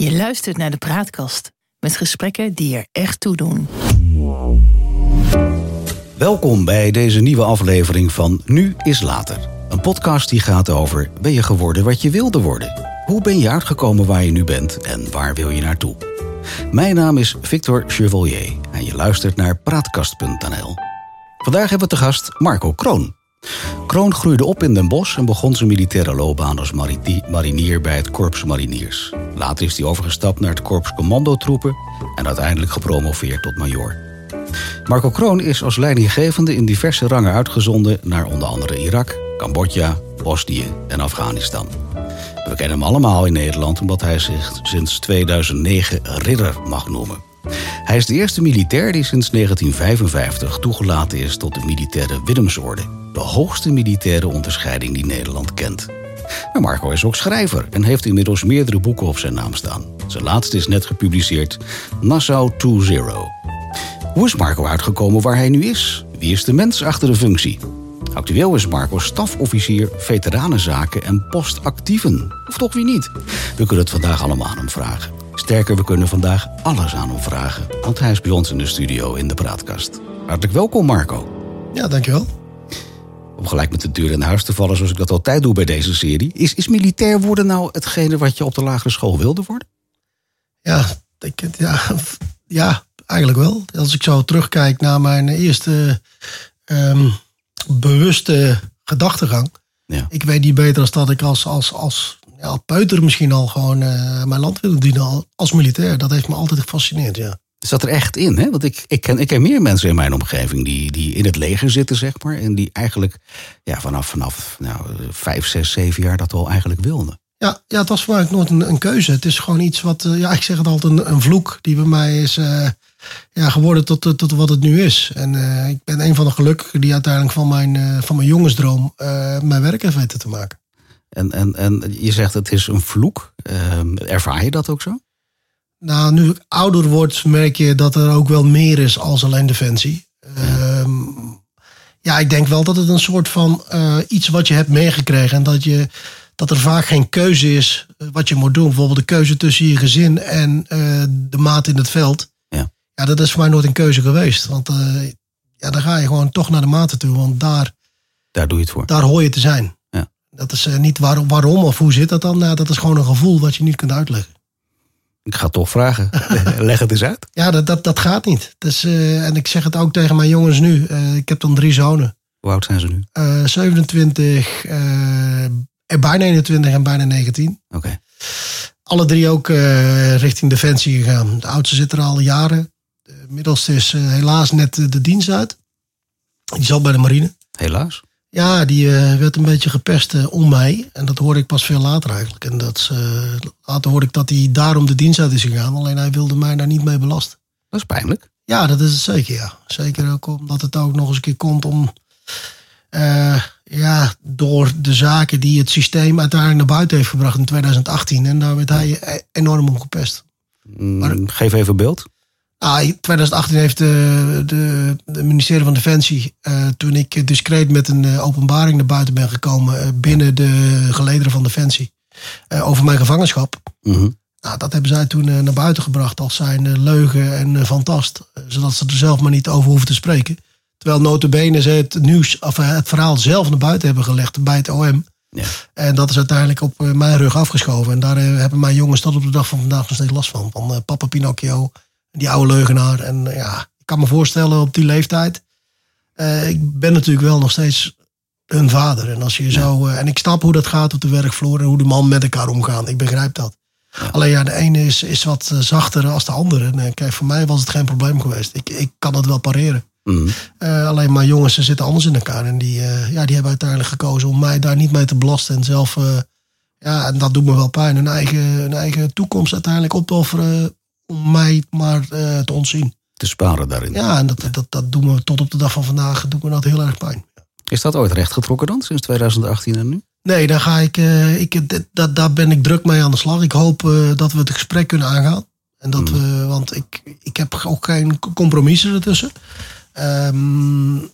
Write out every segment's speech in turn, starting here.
Je luistert naar de Praatkast met gesprekken die er echt toe doen. Welkom bij deze nieuwe aflevering van Nu is Later. Een podcast die gaat over ben je geworden wat je wilde worden? Hoe ben je uitgekomen waar je nu bent en waar wil je naartoe? Mijn naam is Victor Chevalier en je luistert naar Praatkast.nl. Vandaag hebben we te gast Marco Kroon. Kroon groeide op in Den Bosch en begon zijn militaire loopbaan als marinier bij het Korps Mariniers. Later is hij overgestapt naar het Korps Commandotroepen en uiteindelijk gepromoveerd tot major. Marco Kroon is als leidinggevende in diverse rangen uitgezonden naar onder andere Irak, Cambodja, Bosnië en Afghanistan. We kennen hem allemaal in Nederland omdat hij zich sinds 2009 ridder mag noemen. Hij is de eerste militair die sinds 1955 toegelaten is tot de militaire Willemsorde, de hoogste militaire onderscheiding die Nederland kent. Maar Marco is ook schrijver en heeft inmiddels meerdere boeken op zijn naam staan. Zijn laatste is net gepubliceerd, Nassau 2.0. Hoe is Marco uitgekomen waar hij nu is? Wie is de mens achter de functie? Actueel is Marco stafofficier veteranenzaken en postactieven. Of toch wie niet? We kunnen het vandaag allemaal aan hem vragen. Sterker, we kunnen vandaag alles aan hem vragen. Want hij is bij ons in de studio in de praatkast. Hartelijk welkom Marco. Ja, dankjewel. Om gelijk met de deur in huis te vallen zoals ik dat altijd doe bij deze serie. Is, is militair worden nou hetgene wat je op de lagere school wilde worden? Ja, ik, ja, ja eigenlijk wel. Als ik zo terugkijk naar mijn eerste um, bewuste gedachtegang. Ja. Ik weet niet beter als dat ik als, als, als ja, peuter misschien al gewoon uh, mijn land wilde dienen als militair. Dat heeft me altijd gefascineerd, ja. Zat er echt in, hè? Want ik, ik, ken, ik ken meer mensen in mijn omgeving die, die in het leger zitten, zeg maar. En die eigenlijk ja, vanaf, vanaf nou, vijf, zes, zeven jaar dat al eigenlijk wilden. Ja, ja, het was voor mij nooit een, een keuze. Het is gewoon iets wat, uh, ja, ik zeg het altijd, een, een vloek die bij mij is, uh, ja, geworden tot, tot wat het nu is. En uh, ik ben een van de gelukkigen die uiteindelijk van mijn, uh, van mijn jongensdroom mijn werk heeft weten te maken. En, en, en je zegt het is een vloek. Ehm, ervaar je dat ook zo? Nou, nu ik ouder word, merk je dat er ook wel meer is als alleen defensie. Ja, um, ja ik denk wel dat het een soort van iets wat je hebt meegekregen. En dat, je, dat er vaak geen keuze is wat je moet doen. Bijvoorbeeld de keuze tussen je gezin en de maat in het veld. Ja, dat is voor mij nooit een keuze geweest. Want uh, ja, dan ga je gewoon toch naar de maten toe. Want daar, daar doe je het voor. Daar hoor je te zijn. Ja. Dat is niet waarom, waarom of hoe zit dat dan. Nou, dat is gewoon een gevoel wat je niet kunt uitleggen. Ik ga toch vragen. Leg het eens uit. Ja, dat, dat, dat gaat niet. Dus, uh, en ik zeg het ook tegen mijn jongens nu. ik heb dan drie zonen. Hoe oud zijn ze nu? 27, bijna 21 en bijna 19. Oké. Alle drie ook richting Defensie gegaan. De oudste zit er al jaren. De middelste is uh, helaas net de dienst uit. Die zat bij de marine. Helaas? Ja, die uh, werd een beetje gepest uh, om mij. En dat hoorde ik pas veel later eigenlijk. En dat, later hoorde ik dat hij daarom de dienst uit is gegaan. Alleen hij wilde mij daar niet mee belasten. Dat is pijnlijk. Ja, dat is het zeker, ja. Zeker ook omdat het ook nog eens een keer komt om... ja, door de zaken die het systeem uiteindelijk naar buiten heeft gebracht in 2018. En daar werd hij enorm om gepest. Mm, maar, Geef even beeld. Ah, 2018 heeft de, de, de ministerie van Defensie, uh, toen ik discreet met een uh, openbaring naar buiten ben gekomen uh, binnen de gelederen van Defensie, over mijn gevangenschap. Mm-hmm. Nou, dat hebben zij toen naar buiten gebracht als zijn leugen en fantast, zodat ze er zelf maar niet over hoeven te spreken. Terwijl notabene ze het nieuws, of het verhaal zelf naar buiten hebben gelegd bij het OM. Ja. En dat is uiteindelijk op mijn rug afgeschoven. En daar hebben mijn jongens tot op de dag van vandaag nog steeds last van. Van papa Pinocchio, die oude leugenaar. En ja, ik kan me voorstellen op die leeftijd. Uh, ik ben natuurlijk wel nog steeds hun vader. En als je zo. Uh, en ik snap hoe dat gaat op de werkvloer en hoe de man met elkaar omgaan. Ik begrijp dat. Ja. Alleen ja, de ene is, is wat zachter als de andere. En kijk, voor mij was het geen probleem geweest. Ik, ik kan dat wel pareren. Mm. Uh, alleen maar jongens, ze zitten anders in elkaar. En die, ja, die hebben uiteindelijk gekozen om mij daar niet mee te belasten. En zelf, ja, en dat doet me wel pijn. Hun eigen, hun eigen toekomst uiteindelijk op te offeren om mij maar uh, te ontzien. Te sparen daarin. Ja, en dat, dat, dat doen we tot op de dag van vandaag doet me dat heel erg pijn. Is dat ooit rechtgetrokken dan, sinds 2018 en nu? Nee, daar, ga ik, uh, ik, dat, daar ben ik druk mee aan de slag. Ik hoop uh, dat we het gesprek kunnen aangaan. En dat mm. we, want ik, ik heb ook geen compromissen ertussen. Um, ik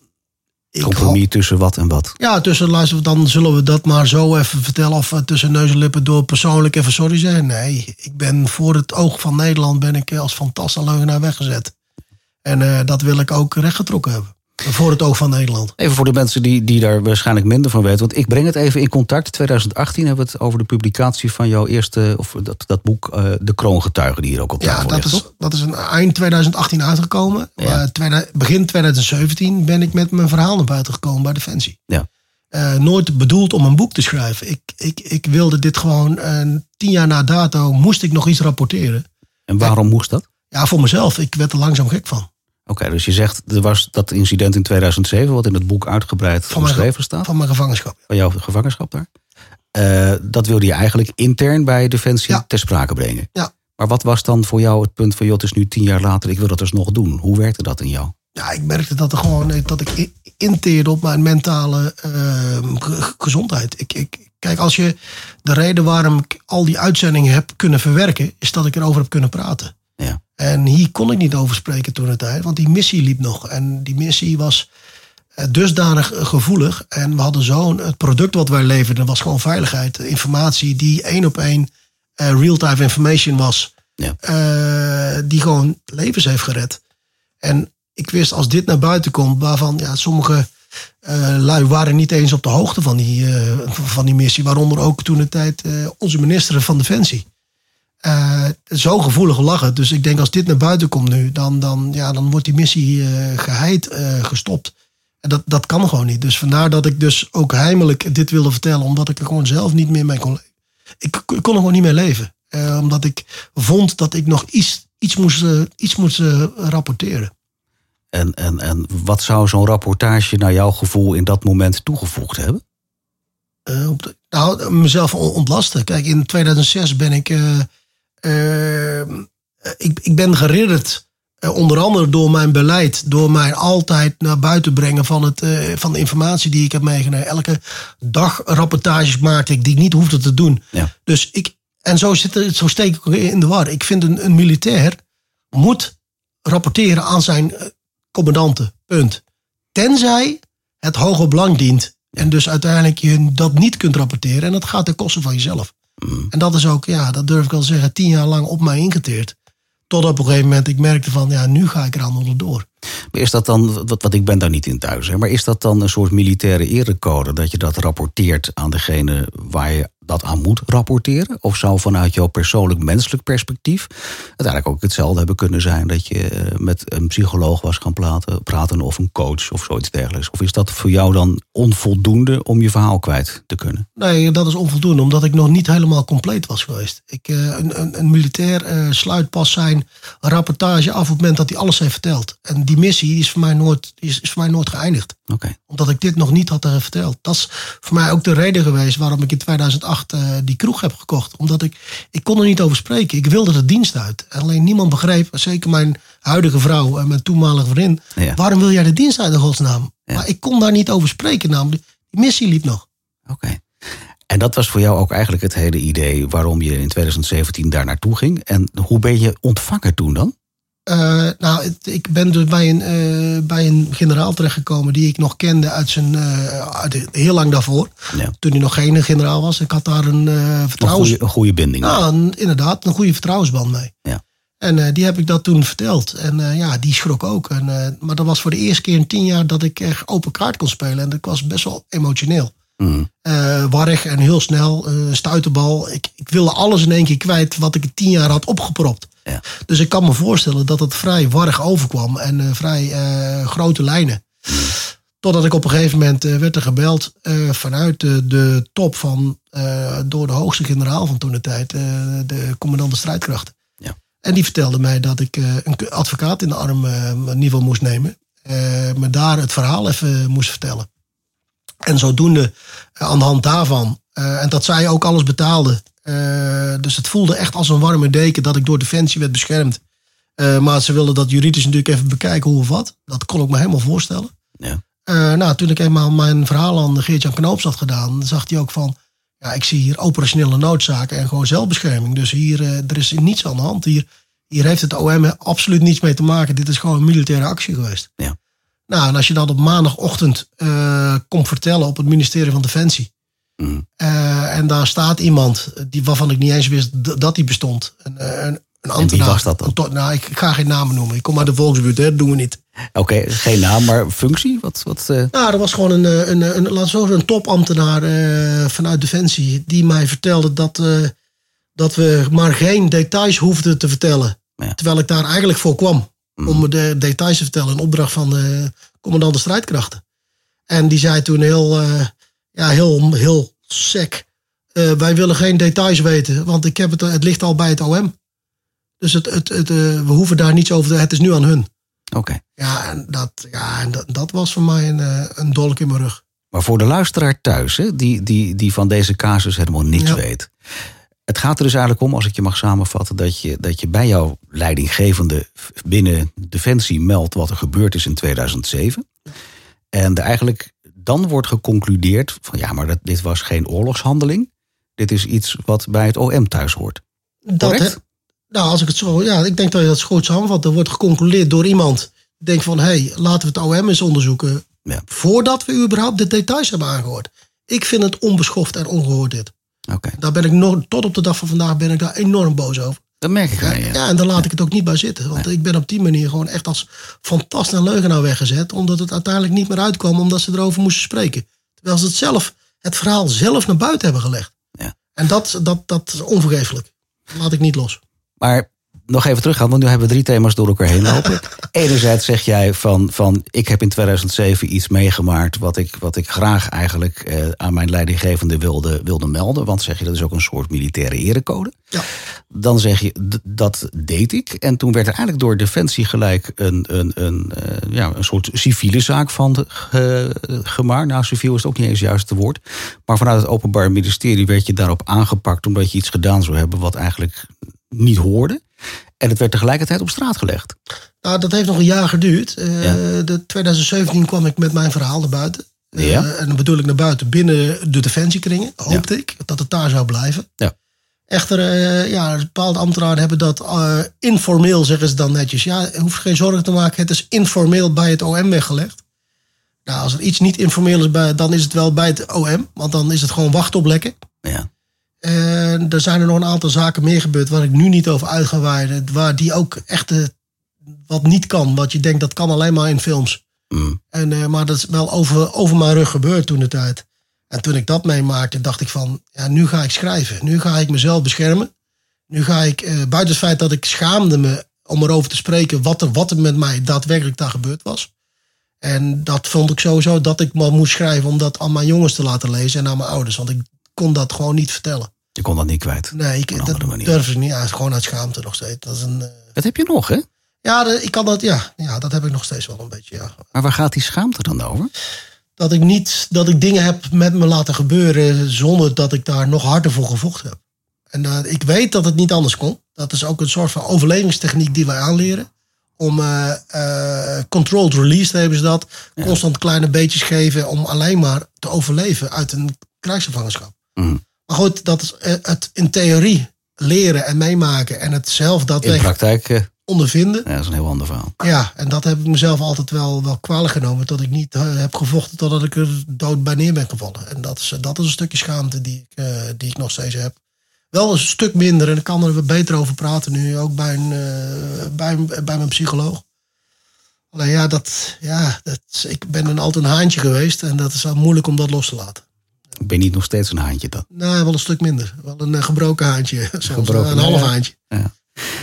Compromis tussen wat en wat. Ja, tussen luister, dan zullen we dat maar zo even vertellen. Of eh, tussen neus en lippen door persoonlijk even sorry zeggen. Nee, ik ben voor het oog van Nederland ben ik als fantastische leugenaar weggezet. En eh, dat wil ik ook rechtgetrokken hebben. Voor het oog van Nederland. Even voor de mensen die, die daar waarschijnlijk minder van weten. Want ik breng het even in contact. 2018 hebben we het over de publicatie van jouw eerste, of dat, dat boek, eh, De Kroongetuigen, die hier ook op tafel Ja, dat ligt, is, toch? dat is een eind 2018 uitgekomen. Ja. Tweede- begin 2017 ben ik met mijn verhaal naar buiten gekomen bij Defensie. Ja. Eh, nooit bedoeld om een boek te schrijven. Ik, ik, ik wilde dit gewoon, eh, tien jaar na dato moest ik nog iets rapporteren. En waarom moest dat? Ja, voor mezelf. Ik werd er langzaam gek van. Oké, dus je zegt, er was dat incident in 2007, wat in het boek uitgebreid Van mijn, beschreven staat, van mijn gevangenschap. van jouw gevangenschap daar. Eh, dat wilde je eigenlijk intern bij Defensie Ja. ter sprake brengen. Ja. Maar wat was dan voor jou het punt van, joh, het is nu tien jaar later, ik wil dat dus nog doen. Hoe werkte dat in jou? Ja, ik merkte dat, er gewoon, eh, dat ik inteerde op mijn mentale eh, ge- gezondheid. Ik, ik, kijk, als je de reden waarom ik al die uitzendingen heb kunnen verwerken, is dat ik erover heb kunnen praten. En hier kon ik niet over spreken toen het tijd, want die missie liep nog. En die missie was eh, dusdanig eh, gevoelig. En we hadden zo'n, het product wat wij leverden was gewoon veiligheid. Informatie die één op één eh, real-time information was. Ja. die gewoon levens heeft gered. En ik wist als dit naar buiten komt, waarvan ja, sommige eh, lui waren niet eens op de hoogte van die, van die missie. Waaronder ook toen de tijd onze minister van Defensie. Eh, zo gevoelig lachen. Dus ik denk als dit naar buiten komt nu, dan, dan, ja, dan wordt die missie eh, geheid eh, gestopt. En dat, dat kan gewoon niet. Dus vandaar dat ik dus ook heimelijk dit wilde vertellen. Omdat ik er gewoon zelf niet meer mee kon leven. Ik, ik kon er gewoon niet mee leven. Omdat ik vond dat ik nog iets, iets moest, iets moest rapporteren. En, en, en wat zou zo'n rapportage naar jouw gevoel in dat moment toegevoegd hebben? Op de- nou, mezelf on- ontlasten. Kijk, in 2006 ben ik. Eh, eh, ik, ik ben geridderd. eh, onder andere door mijn beleid. Door mij altijd naar buiten brengen van, het, eh, van de informatie die ik heb meegenomen. Elke dag rapportages maakte ik die ik niet hoefde te doen. Ja. Dus ik. En zo, zit zo steek ik in de war. Ik vind een, een militair moet rapporteren aan zijn commandanten. Punt. Tenzij het hoger belang dient. En dus uiteindelijk je dat niet kunt rapporteren. En dat gaat ten koste van jezelf. Mm. En dat is ook, ja, dat durf ik al te zeggen, tien jaar lang op mij ingeteerd. Tot op een gegeven moment ik merkte van, ja, nu ga ik er aan onderdoor. Maar is dat dan, wat, wat ik ben daar niet in thuis, hè, maar is dat dan een soort militaire erecode dat je dat rapporteert aan degene waar je dat aan moet rapporteren? Of zou vanuit jouw persoonlijk menselijk perspectief uiteindelijk ook hetzelfde hebben kunnen zijn dat je eh, met een psycholoog was gaan praten, praten of een coach of zoiets dergelijks? Of is dat voor jou dan onvoldoende om je verhaal kwijt te kunnen? Nee, dat is onvoldoende, omdat ik nog niet helemaal compleet was geweest. Ik, eh, een, een, een militair eh, sluit pas zijn rapportage af op het moment dat hij alles heeft verteld. En die missie is voor mij nooit, is, is voor mij nooit geëindigd. Oké. Omdat ik dit nog niet had verteld. Dat is voor mij ook de reden geweest waarom ik in 2008 eh, die kroeg heb gekocht. Omdat ik, ik kon er niet over spreken. Ik wilde de dienst uit. Alleen niemand begreep, zeker mijn huidige vrouw en mijn toenmalige vriendin. Ja. Waarom wil jij de dienst uit in godsnaam? Ja. Maar ik kon daar niet over spreken namelijk. Die missie liep nog. Oké. En dat was voor jou ook eigenlijk het hele idee waarom je in 2017 daar naartoe ging. En hoe ben je ontvangen toen dan? Eh, nou, het- ik ben dus bij een, eh, bij een generaal terechtgekomen die ik nog kende uit zijn, eh, uit, heel lang daarvoor. Ja. Toen hij nog geen generaal was. Ik had daar een Een vertrouwens... goede, een goede binding. Nou, een- inderdaad, een goede vertrouwensband mee. Ja. En die heb ik dat toen verteld. En ja, die schrok ook. En, maar dat was voor de eerste keer in tien jaar dat ik echt open kaart kon spelen. En dat was best wel emotioneel. Mm. Warrig en heel snel, stuiterbal. Ik, ik wilde alles in één keer kwijt wat ik in tien jaar had opgepropt. Ja. Dus ik kan me voorstellen dat het vrij warrig overkwam. En eh, vrij eh, grote lijnen. Totdat ik op een gegeven moment eh, werd er gebeld vanuit de, top van, door de hoogste generaal van toen de tijd, de commandant de strijdkrachten. Ja. En die vertelde mij dat ik een advocaat in de arm geval moest nemen. me daar het verhaal even moest vertellen. En zodoende aan de hand daarvan, en dat zij ook alles betaalde. Eh, dus het voelde echt als een warme deken dat ik door Defensie werd beschermd. Eh, maar ze wilden dat juridisch natuurlijk even bekijken hoe of wat. Dat kon ik me helemaal voorstellen. Ja. Eh, nou, toen ik eenmaal mijn verhaal aan Geert-Jan Knoops had gedaan, zag hij ook van, ja, ik zie hier operationele noodzaken en gewoon zelfbescherming. Dus hier, er is niets aan de hand. Hier, hier heeft het OM absoluut niets mee te maken. Dit is gewoon een militaire actie geweest. Ja. Nou, en als je dat op maandagochtend komt vertellen op het ministerie van Defensie. Mm. eh, en daar staat iemand die, waarvan ik niet eens wist dat die bestond. Een, eh, een, een ambtenaar. was dat dan? Nou, ik, ga geen namen noemen. Ik kom uit de Volksbuurt, hè, dat doen we niet. Oké, geen naam, maar functie? Wat, wat, eh, Nou, er was gewoon een, een, een, een, zo een topambtenaar vanuit Defensie. Die mij vertelde dat, dat we maar geen details hoefden te vertellen. Ja. Terwijl ik daar eigenlijk voor kwam. Mm. Om de details te vertellen. Een opdracht van de commandant de strijdkrachten. En die zei toen heel, ja, heel, heel sec. eh, wij willen geen details weten. Want ik heb het, het ligt al bij het OM. Dus het, het, het, eh, we hoeven daar niets over te... Het is nu aan hun. Oké. Ja, en dat, ja, en dat, dat was voor mij een, eh, een dolk in mijn rug. Maar voor de luisteraar thuis, hè, die, die, die van deze casus helemaal Ja. weet. Het gaat er dus eigenlijk om, als ik je mag samenvatten, dat je, dat je bij jouw leidinggevende binnen Defensie meldt wat er gebeurd is in 2007. En er eigenlijk dan wordt geconcludeerd van ja, maar dat, dit was geen oorlogshandeling. Dit is iets wat bij het OM thuis hoort. Dat, Correct? hè, nou, als ik het zo, ja, ik denk dat je dat goed samenvat. Er wordt geconcludeerd door iemand. Die denkt van, hé, hey, laten we het OM eens onderzoeken. Ja. Voordat we überhaupt de details hebben aangehoord. Ik vind het onbeschoft en ongehoord dit. Oké, Daar ben ik nog, tot op de dag van vandaag ben ik daar enorm boos over. Dat merk ik aan je. Ja, en daar laat ik het ook niet bij zitten. Want ik ben op die manier gewoon echt als fantast en leugenaar weggezet. Omdat het uiteindelijk niet meer uitkwam omdat ze erover moesten spreken. Terwijl ze het zelf, het verhaal zelf naar buiten hebben gelegd. Ja. En dat, dat, dat is onvergeeflijk. Dat laat ik niet los. Maar nog even teruggaan, want nu hebben we drie thema's door elkaar heen lopen. Enerzijds zeg jij van, van ik heb in 2007 iets meegemaakt wat ik, wat ik graag eigenlijk eh, aan mijn leidinggevende wilde, wilde melden. Want zeg je, dat is ook een soort militaire erecode. Ja. Dan zeg je, dat deed ik. En toen werd er eigenlijk door Defensie gelijk een, een, een, eh, ja, een soort civiele zaak van ge- gemaakt. Nou, civiel is het ook niet eens het juiste woord. Maar vanuit het Openbaar Ministerie werd je daarop aangepakt omdat je iets gedaan zou hebben wat eigenlijk niet hoorde. En het werd tegelijkertijd op straat gelegd. Nou, dat heeft nog een jaar geduurd. Ja. de 2017 kwam ik met mijn verhaal naar buiten. Eh, Ja. En dan bedoel ik naar buiten binnen de defensiekringen. Hoopte ik dat het daar zou blijven. Ja. Echter, eh, ja, bepaalde ambtenaren hebben dat informeel, zeggen ze dan netjes. Ja, je hoeft geen zorgen te maken. Het is informeel bij het OM weggelegd. Nou, als er iets niet informeel is, bij, dan is het wel bij het OM. Want dan is het gewoon wachten op lekken. Ja. En er zijn er nog een aantal zaken meer gebeurd waar ik nu niet over uit ga wijden. Waar die ook echt eh, wat niet kan. Wat je denkt dat kan alleen maar in films. Mm. En, eh, maar dat is wel over, over mijn rug gebeurd toen de tijd. En toen ik dat meemaakte, dacht ik van, ja, nu ga ik schrijven. Nu ga ik mezelf beschermen. Nu ga ik, eh, buiten het feit dat ik schaamde me om erover te spreken wat er, wat er met mij daadwerkelijk daar gebeurd was. En dat vond ik sowieso dat ik maar moest schrijven om dat aan mijn jongens te laten lezen en aan mijn ouders. Want ik kon dat gewoon niet vertellen. Je kon dat niet kwijt. Nee, ik, dat manier. durf ik niet. Ja, gewoon uit schaamte nog steeds. Dat is een, eh, Dat heb je nog, hè? ja, de- ik kan dat, ja, ja, dat heb ik nog steeds wel een beetje. Ja. Maar waar gaat die schaamte dan over? Dat ik niet, dat ik dingen heb met me laten gebeuren zonder dat ik daar nog harder voor gevochten heb. En eh, ik weet dat het niet anders kon. Dat is ook een soort van overlevingstechniek die wij aanleren. Om eh, eh, controlled release hebben ze dat. Constant kleine beetjes geven om alleen maar te overleven uit een krijgsgevangenschap. Mhm. Maar goed, dat is eh, het in theorie leren en meemaken en het zelf In daadwerkelijk praktijk, eh, ondervinden. ja, dat is een heel ander verhaal. Ja, en dat heb ik mezelf altijd wel, wel kwalijk genomen. Dat ik niet eh, heb gevochten totdat ik er dood bij neer ben gevallen. En dat is, dat is een stukje schaamte die ik, die ik nog steeds heb. Wel een stuk minder en ik kan er beter over praten nu. Ook bij, een, bij, bij mijn psycholoog. Alleen ja, dat, ja dat, ik ben een, altijd een haantje geweest. En dat is wel moeilijk om dat los te laten. Ben niet nog steeds een haantje dan. Nee, wel een stuk minder. Wel een eh, gebroken haantje. Gebroken, een half ja. haantje. Hé,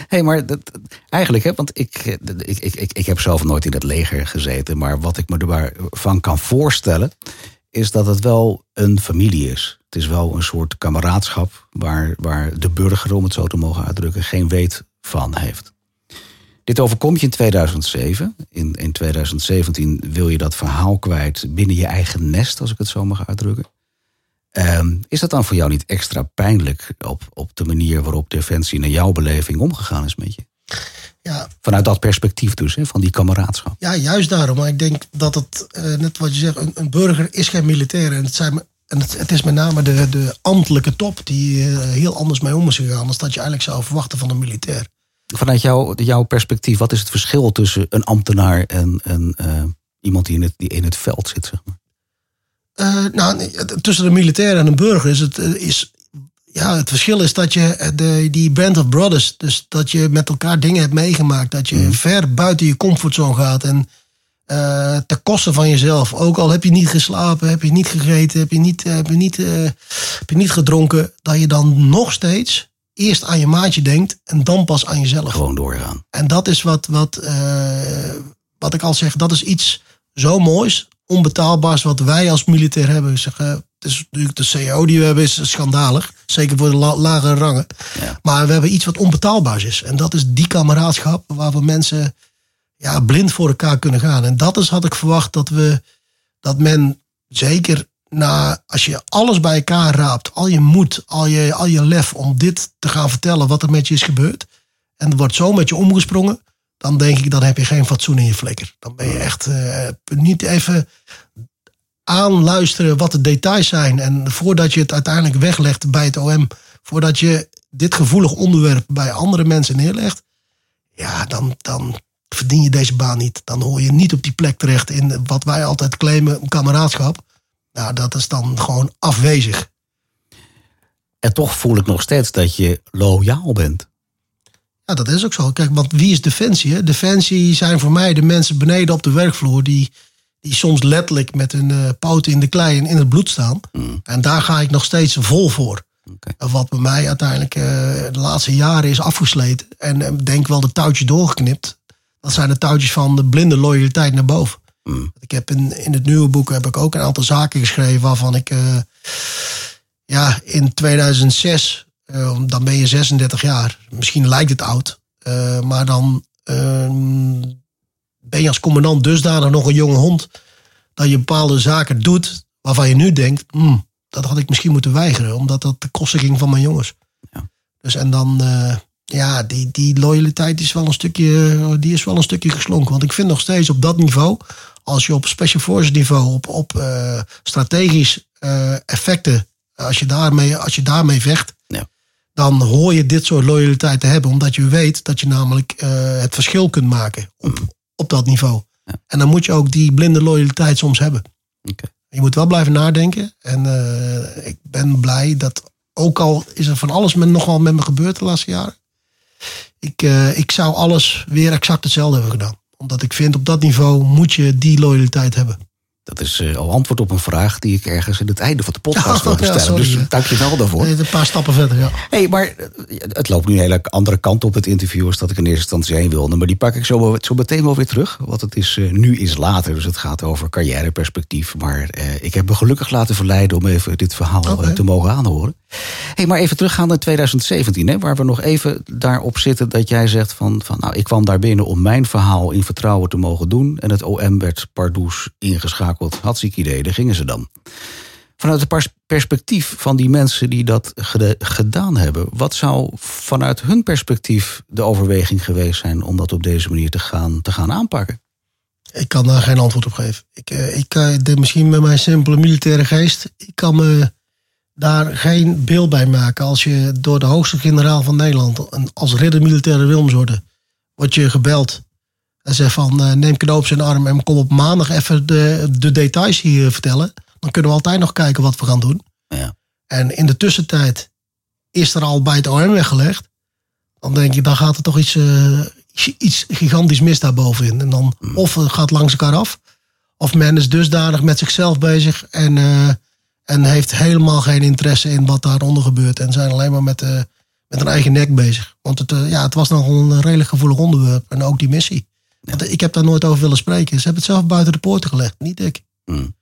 hey, maar dat, eigenlijk, hè, want ik, eh, ik, ik, ik, ik heb zelf nooit in het leger gezeten. Maar wat ik me ervan kan voorstellen, is dat het wel een familie is. Het is wel een soort kameraadschap waar, waar de burger, om het zo te mogen uitdrukken, geen weet van heeft. Dit overkomt je in 2007. In, in 2017 wil je dat verhaal kwijt binnen je eigen nest, als ik het zo mag uitdrukken. Ehm, is dat dan voor jou niet extra pijnlijk op, op de manier waarop Defensie naar jouw beleving omgegaan is met je? Ja, Vanuit dat perspectief dus, hè, van die kameraadschap. Ja, juist daarom. Maar ik denk dat het, eh, net wat je zegt, een, een burger is geen militair. En het, zijn, en het, het is met name de, de ambtelijke top die eh, heel anders mee om is gegaan. dan dat je eigenlijk zou verwachten van een militair. Vanuit jou, jouw perspectief, wat is het verschil tussen een ambtenaar en een, eh, Iemand die in het, die in het veld zit, zeg maar. Uh, nou, tussen de militair en een burger is het, is, ja, het verschil is dat je de, die band of brothers, dus dat je met elkaar dingen hebt meegemaakt, dat je mm. ver buiten je comfortzone gaat en uh, ten koste van jezelf. Ook al heb je niet geslapen, heb je niet gegeten, heb je niet, heb je niet, uh, heb je niet gedronken, dat je dan nog steeds eerst aan je maatje denkt en dan pas aan jezelf. Gewoon doorgaan. En dat is wat, wat, uh, wat ik al zeg, dat is iets zo moois, onbetaalbaars wat wij als militair hebben. Zeg, het is natuurlijk de CEO die we hebben is schandalig. Zeker voor de la lagere rangen. Ja. Maar we hebben iets wat onbetaalbaars is. En dat is die kameraadschap waar we mensen ja, blind voor elkaar kunnen gaan. En dat is had ik verwacht dat we dat men zeker na als je alles bij elkaar raapt, al je moed, al je, al je lef om dit te gaan vertellen wat er met je is gebeurd. En er wordt zo met je omgesprongen. Dan denk ik, dan heb je geen fatsoen in je flikker. Dan ben je echt uh, niet even aanluisteren wat de details zijn. En voordat je het uiteindelijk weglegt bij het OM, voordat je dit gevoelig onderwerp bij andere mensen neerlegt, ja, dan, dan verdien je deze baan niet. Dan hoor je niet op die plek terecht in wat wij altijd claimen, kameraadschap. Nou, dat is dan gewoon afwezig. En toch voel ik nog steeds dat je loyaal bent. Ja, dat is ook zo. Kijk, want wie is Defensie? Hè? Defensie zijn voor mij de mensen beneden op de werkvloer die, die soms letterlijk met hun uh, poten in de klei en in het bloed staan. Mm. En daar ga ik nog steeds vol voor. Okay. Wat bij mij uiteindelijk uh, de laatste jaren is afgesleten. En uh, denk wel de touwtje doorgeknipt. Dat zijn de touwtjes van de blinde loyaliteit naar boven. Mm. Ik heb in, in het nieuwe boek heb ik ook een aantal zaken geschreven waarvan ik ja, in 2006, uh, dan ben je 36 jaar. Misschien lijkt het oud, uh, maar dan ehm, ben je als commandant dusdanig nog een jonge hond dat je bepaalde zaken doet waarvan je nu denkt, mm, dat had ik misschien moeten weigeren, omdat dat de kosten ging van mijn jongens. Ja. Dus en dan ja, die, die loyaliteit is wel een stukje, die is wel een stukje geslonken. Want ik vind nog steeds op dat niveau, als je op special forces niveau, op, op uh, strategisch uh, effecten, als je daarmee, als je daarmee vecht. Dan hoor je dit soort loyaliteit te hebben. Omdat je weet dat je namelijk uh, het verschil kunt maken op, op dat niveau. Ja. En dan moet je ook die blinde loyaliteit soms hebben. Okay. Je moet wel blijven nadenken. En ik ben blij dat, ook al is er van alles met, nogal met me gebeurd de laatste jaren ik, uh, ik zou alles weer exact hetzelfde hebben gedaan. Omdat ik vind op dat niveau moet je die loyaliteit hebben. Dat is uh, al antwoord op een vraag die ik ergens in het einde van de podcast wilde stellen. Ja, dus dank je wel daarvoor. Nee, een paar stappen verder, ja. hey, maar eh, het loopt nu een hele andere kant op het interview... als dat ik in eerste instantie heen wilde. Maar die pak ik zo, zo meteen wel weer terug. Want het is uh, nu is later, dus het gaat over carrièreperspectief. Maar uh, ik heb me gelukkig laten verleiden om even dit verhaal okay. te mogen aanhoren. hey, maar even teruggaan naar 2017, hè, waar we nog even daarop zitten... dat jij zegt van, van, nou, ik kwam daar binnen om mijn verhaal in vertrouwen te mogen doen... en het OM werd pardoes ingeschakeld. Hartstikke idee, daar gingen ze dan. Vanuit het perspectief van die mensen die dat gedaan hebben... wat zou vanuit hun perspectief de overweging geweest zijn... om dat op deze manier te gaan, te gaan aanpakken? Ik kan daar geen antwoord op geven. Ik, eh, ik eh, misschien met mijn simpele militaire geest... ik kan me daar geen beeld bij maken. Als je door de hoogste generaal van Nederland als ridder militaire Wilms worden, word je gebeld en zegt van uh, neem cadeau op zijn arm en kom op maandag even de, de details hier vertellen. Dan kunnen we altijd nog kijken wat we gaan doen. Ja. En in de tussentijd is er al bij het OM weggelegd. Dan denk je, dan gaat er toch iets, uh, iets gigantisch mis daarbovenin. En dan hmm. of het gaat langs elkaar af. Of men is dusdanig met zichzelf bezig en uh, en heeft helemaal geen interesse in wat daaronder gebeurt. En zijn alleen maar met, uh, met hun eigen nek bezig. Want het, ja, het was nog een redelijk gevoelig onderwerp. En ook die missie. Ik heb daar nooit over willen spreken. Ze hebben het zelf buiten de poorten gelegd, niet ik. Mm.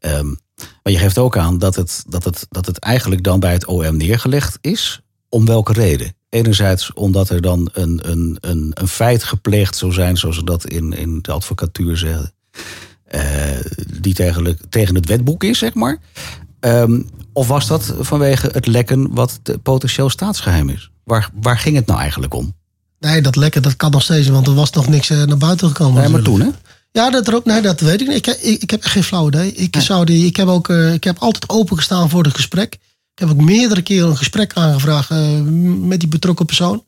Um, maar je geeft ook aan dat het, dat, het, dat het eigenlijk dan bij het OM neergelegd is. Om welke reden? Enerzijds omdat er dan een, een, een, een feit gepleegd zou zijn, zoals ze dat in, in de advocatuur zeggen. Eh, die tegen, tegen het wetboek is, zeg maar. Um, of was dat vanwege het lekken wat potentieel staatsgeheim is? Waar, waar ging het nou eigenlijk om? Nee, dat lekken dat kan nog steeds, want er was nog niks uh, naar buiten gekomen. Nee, maar toen hè? Ja, dat, er ook, nee, dat weet ik niet. Ik, ik, ik heb echt geen flauw idee. Ik, zou die, ik, heb ook, uh, ik heb altijd opengestaan voor het gesprek. Ik heb ook meerdere keren een gesprek aangevraagd uh, met die betrokken persoon.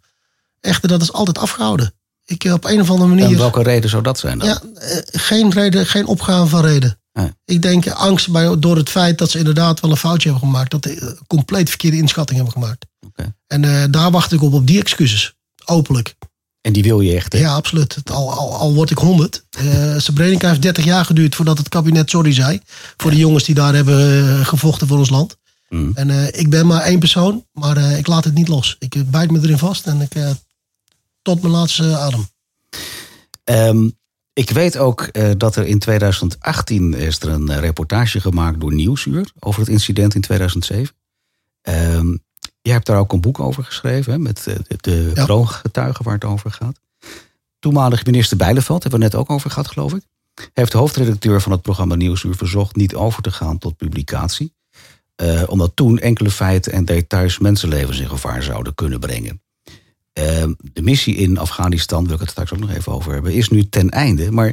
Echter, dat is altijd afgehouden. Ik, op een of andere manier... En welke reden zou dat zijn dan? Ja, eh, geen reden, geen opgave van reden. Nee. Ik denk angst bij, door het feit dat ze inderdaad wel een foutje hebben gemaakt. Dat ze een compleet verkeerde inschatting hebben gemaakt. Oké. En eh, daar wacht ik op, op die excuses. Openlijk. En die wil je echt, hè? Ja, absoluut. Al, al, al word ik honderd. Uh, Srebrenica heeft 30 jaar geduurd voordat het kabinet sorry zei. Voor de jongens die daar hebben eh, gevochten voor ons land. Mm. En eh, ik ben maar één persoon, maar ik laat het niet los. Ik bijt me erin vast en ik tot mijn laatste adem. Ehm, ik weet ook dat er in 2018 is er een reportage gemaakt door Nieuwsuur over het incident in 2007. Ehm, jij hebt daar ook een boek over geschreven, hè, met eh, de, de Ja. kroongetuigen waar het over gaat. Toenmalig minister Bijleveld, hebben we het net ook over gehad, geloof ik. Heeft de hoofdredacteur van het programma Nieuwsuur verzocht niet over te gaan tot publicatie. eh, omdat toen enkele feiten en details mensenlevens in gevaar zouden kunnen brengen. Ehm, de missie in Afghanistan, wil ik het straks ook nog even over hebben, is nu ten einde. Maar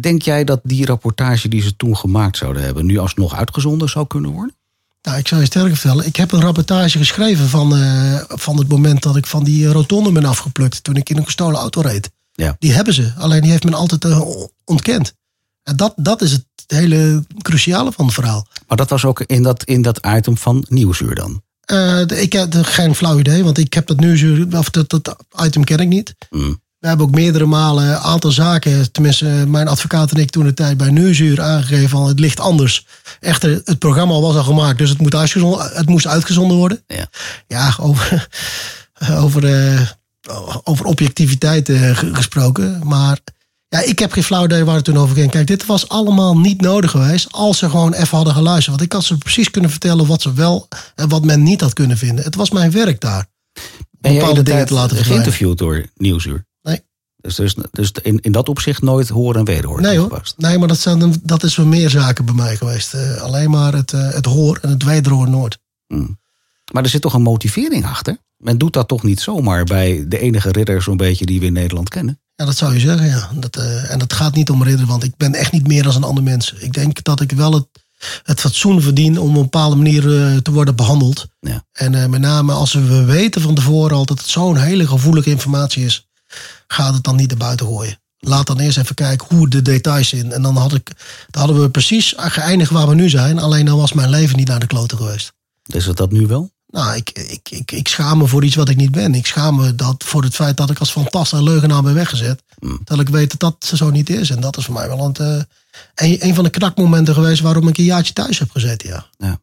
denk jij dat die rapportage die ze toen gemaakt zouden hebben, nu alsnog uitgezonden zou kunnen worden? Nou, ik zou je sterker vertellen. Ik heb een rapportage geschreven van, eh, van het moment dat ik van die eh, rotonde ben afgeplukt. Toen ik in een gestolen auto reed. Ja. Die hebben ze. Alleen die heeft men altijd eh, ontkend. En dat, dat is het hele cruciale van het verhaal. Maar dat was ook in dat, in dat item van Nieuwsuur dan. Ik heb geen flauw idee, want ik heb dat nu, of dat, dat item ken ik niet. Mm. We hebben ook meerdere malen een aantal zaken, tenminste mijn advocaat en ik toen de tijd bij Nieuwsuur aangegeven van het ligt anders. Echter, het programma was al gemaakt, dus het, moet uitgezonden, het moest uitgezonden worden. Ja. Ja, over, over, eh, over objectiviteit eh, ge- gesproken. Maar ja, ik heb geen flauw idee waar het toen over ging. Kijk, dit was allemaal niet nodig geweest als ze gewoon even hadden geluisterd. Want ik had ze precies kunnen vertellen wat ze wel en wat men niet had kunnen vinden. Het was mijn werk daar. Ben Bepaalde de dingen te laten geïnterviewd door Nieuwsuur? Dus, dus, dus in, in dat opzicht nooit horen en wederhoor Nee hoor. Nee, maar dat, zijn, dat is wel meer zaken bij mij geweest. Eh, alleen maar het, eh, het hoor en het wederhoor nooit. Mm. Maar er zit toch een motivering achter? Men doet dat toch niet zomaar bij de enige ridder zo'n beetje die we in Nederland kennen? Ja, dat zou je zeggen, ja. Dat, eh, en dat gaat niet om ridder, want ik ben echt niet meer dan een ander mens. Ik denk dat ik wel het, het fatsoen verdien om op een bepaalde manier te worden behandeld. Ja. En met name als we weten van tevoren al dat het zo'n hele gevoelige informatie is, gaat het dan niet naar buiten gooien. Laat dan eerst even kijken hoe de details zijn. En dan, had ik, dan hadden we precies geëindigd waar we nu zijn. Alleen dan was mijn leven niet naar de kloten geweest. Is het dat nu wel? Nou, ik, ik, ik, ik schaam me voor iets wat ik niet ben. Ik schaam me dat, voor het feit dat ik als fantast en leugenaar ben weggezet. Mm. Dat ik weet dat dat zo niet is. En dat is voor mij wel een, eh, een, een van de knakmomenten geweest waarom ik een jaartje thuis heb gezeten. Ja.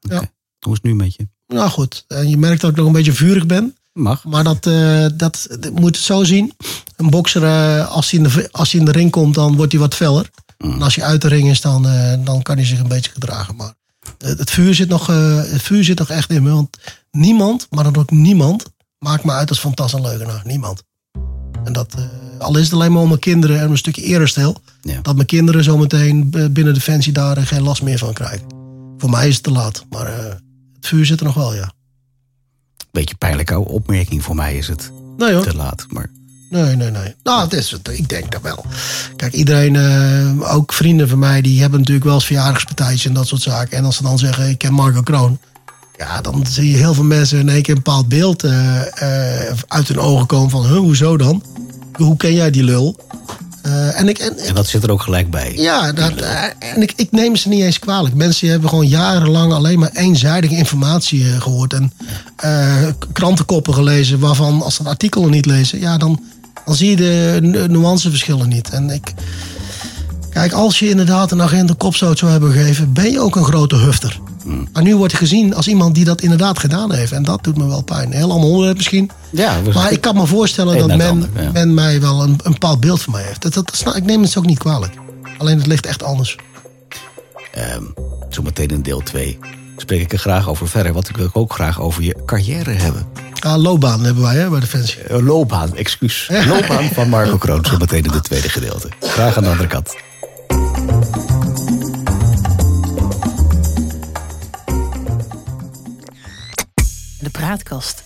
Oké. Ja. Hoe is het nu met je? Nou goed, en je merkt dat ik nog een beetje vurig ben. Mag. Maar dat, eh, dat, dat moet het zo zien. Een bokser, eh, als, hij in de, als hij in de ring komt, dan wordt hij wat feller. Mm. En als hij uit de ring is, dan, eh, dan kan hij zich een beetje gedragen. Maar het, vuur zit nog, het vuur zit nog echt in me. Want niemand, maar dan ook niemand, maakt me uit als fantastisch en leugenaar. Niemand. En dat, al is het alleen maar om mijn kinderen en een stukje eerherstel. Ja. Dat mijn kinderen zometeen binnen Defensie daar geen last meer van krijgen. Voor mij is het te laat. Maar het vuur zit er nog wel, ja. Beetje pijnlijke opmerking voor mij is het Nee hoor. te laat. Maar Nee, nee, nee. Nou, het is, ik denk dat wel. Kijk, iedereen, eh, ook vrienden van mij, die hebben natuurlijk wel eens verjaardagspartijtjes en dat soort zaken. En als ze dan zeggen, ik ken Marco Kroon. Ja, dan zie je heel veel mensen in één keer een bepaald beeld eh, eh, uit hun ogen komen van, huh, hoezo dan? Hoe ken jij die lul? Eh, en ik, en, en dat zit er ook gelijk bij. ja, dat, eh, en ik, ik neem ze niet eens kwalijk. Mensen hebben gewoon jarenlang alleen maar eenzijdige informatie eh, gehoord. En krantenkoppen gelezen waarvan als ze een artikel niet lezen... ja, dan, dan zie je de nu- nuanceverschillen niet. En ik... Kijk, als je inderdaad een agent een kopstoot zou hebben gegeven... ben je ook een grote hufter. Maar nu wordt je gezien als iemand die dat inderdaad gedaan heeft. En dat doet me wel pijn. Heel ander onderwerp misschien. Ja, Maar ik kan me voorstellen dat men, ander, ja. men mij wel een, een bepaald beeld van mij heeft. Dat, dat, ik neem het ook niet kwalijk. Alleen het ligt echt anders. Ehm, zometeen in deel 2 spreek ik er graag over verder. Want ik wil ook graag over je carrière hebben. Ja, loopbaan hebben wij hè, bij Defensie. Eh, loopbaan, excuus. Loopbaan van Marco Kroon, zometeen in het tweede gedeelte. Graag aan de andere kant. De praatkast.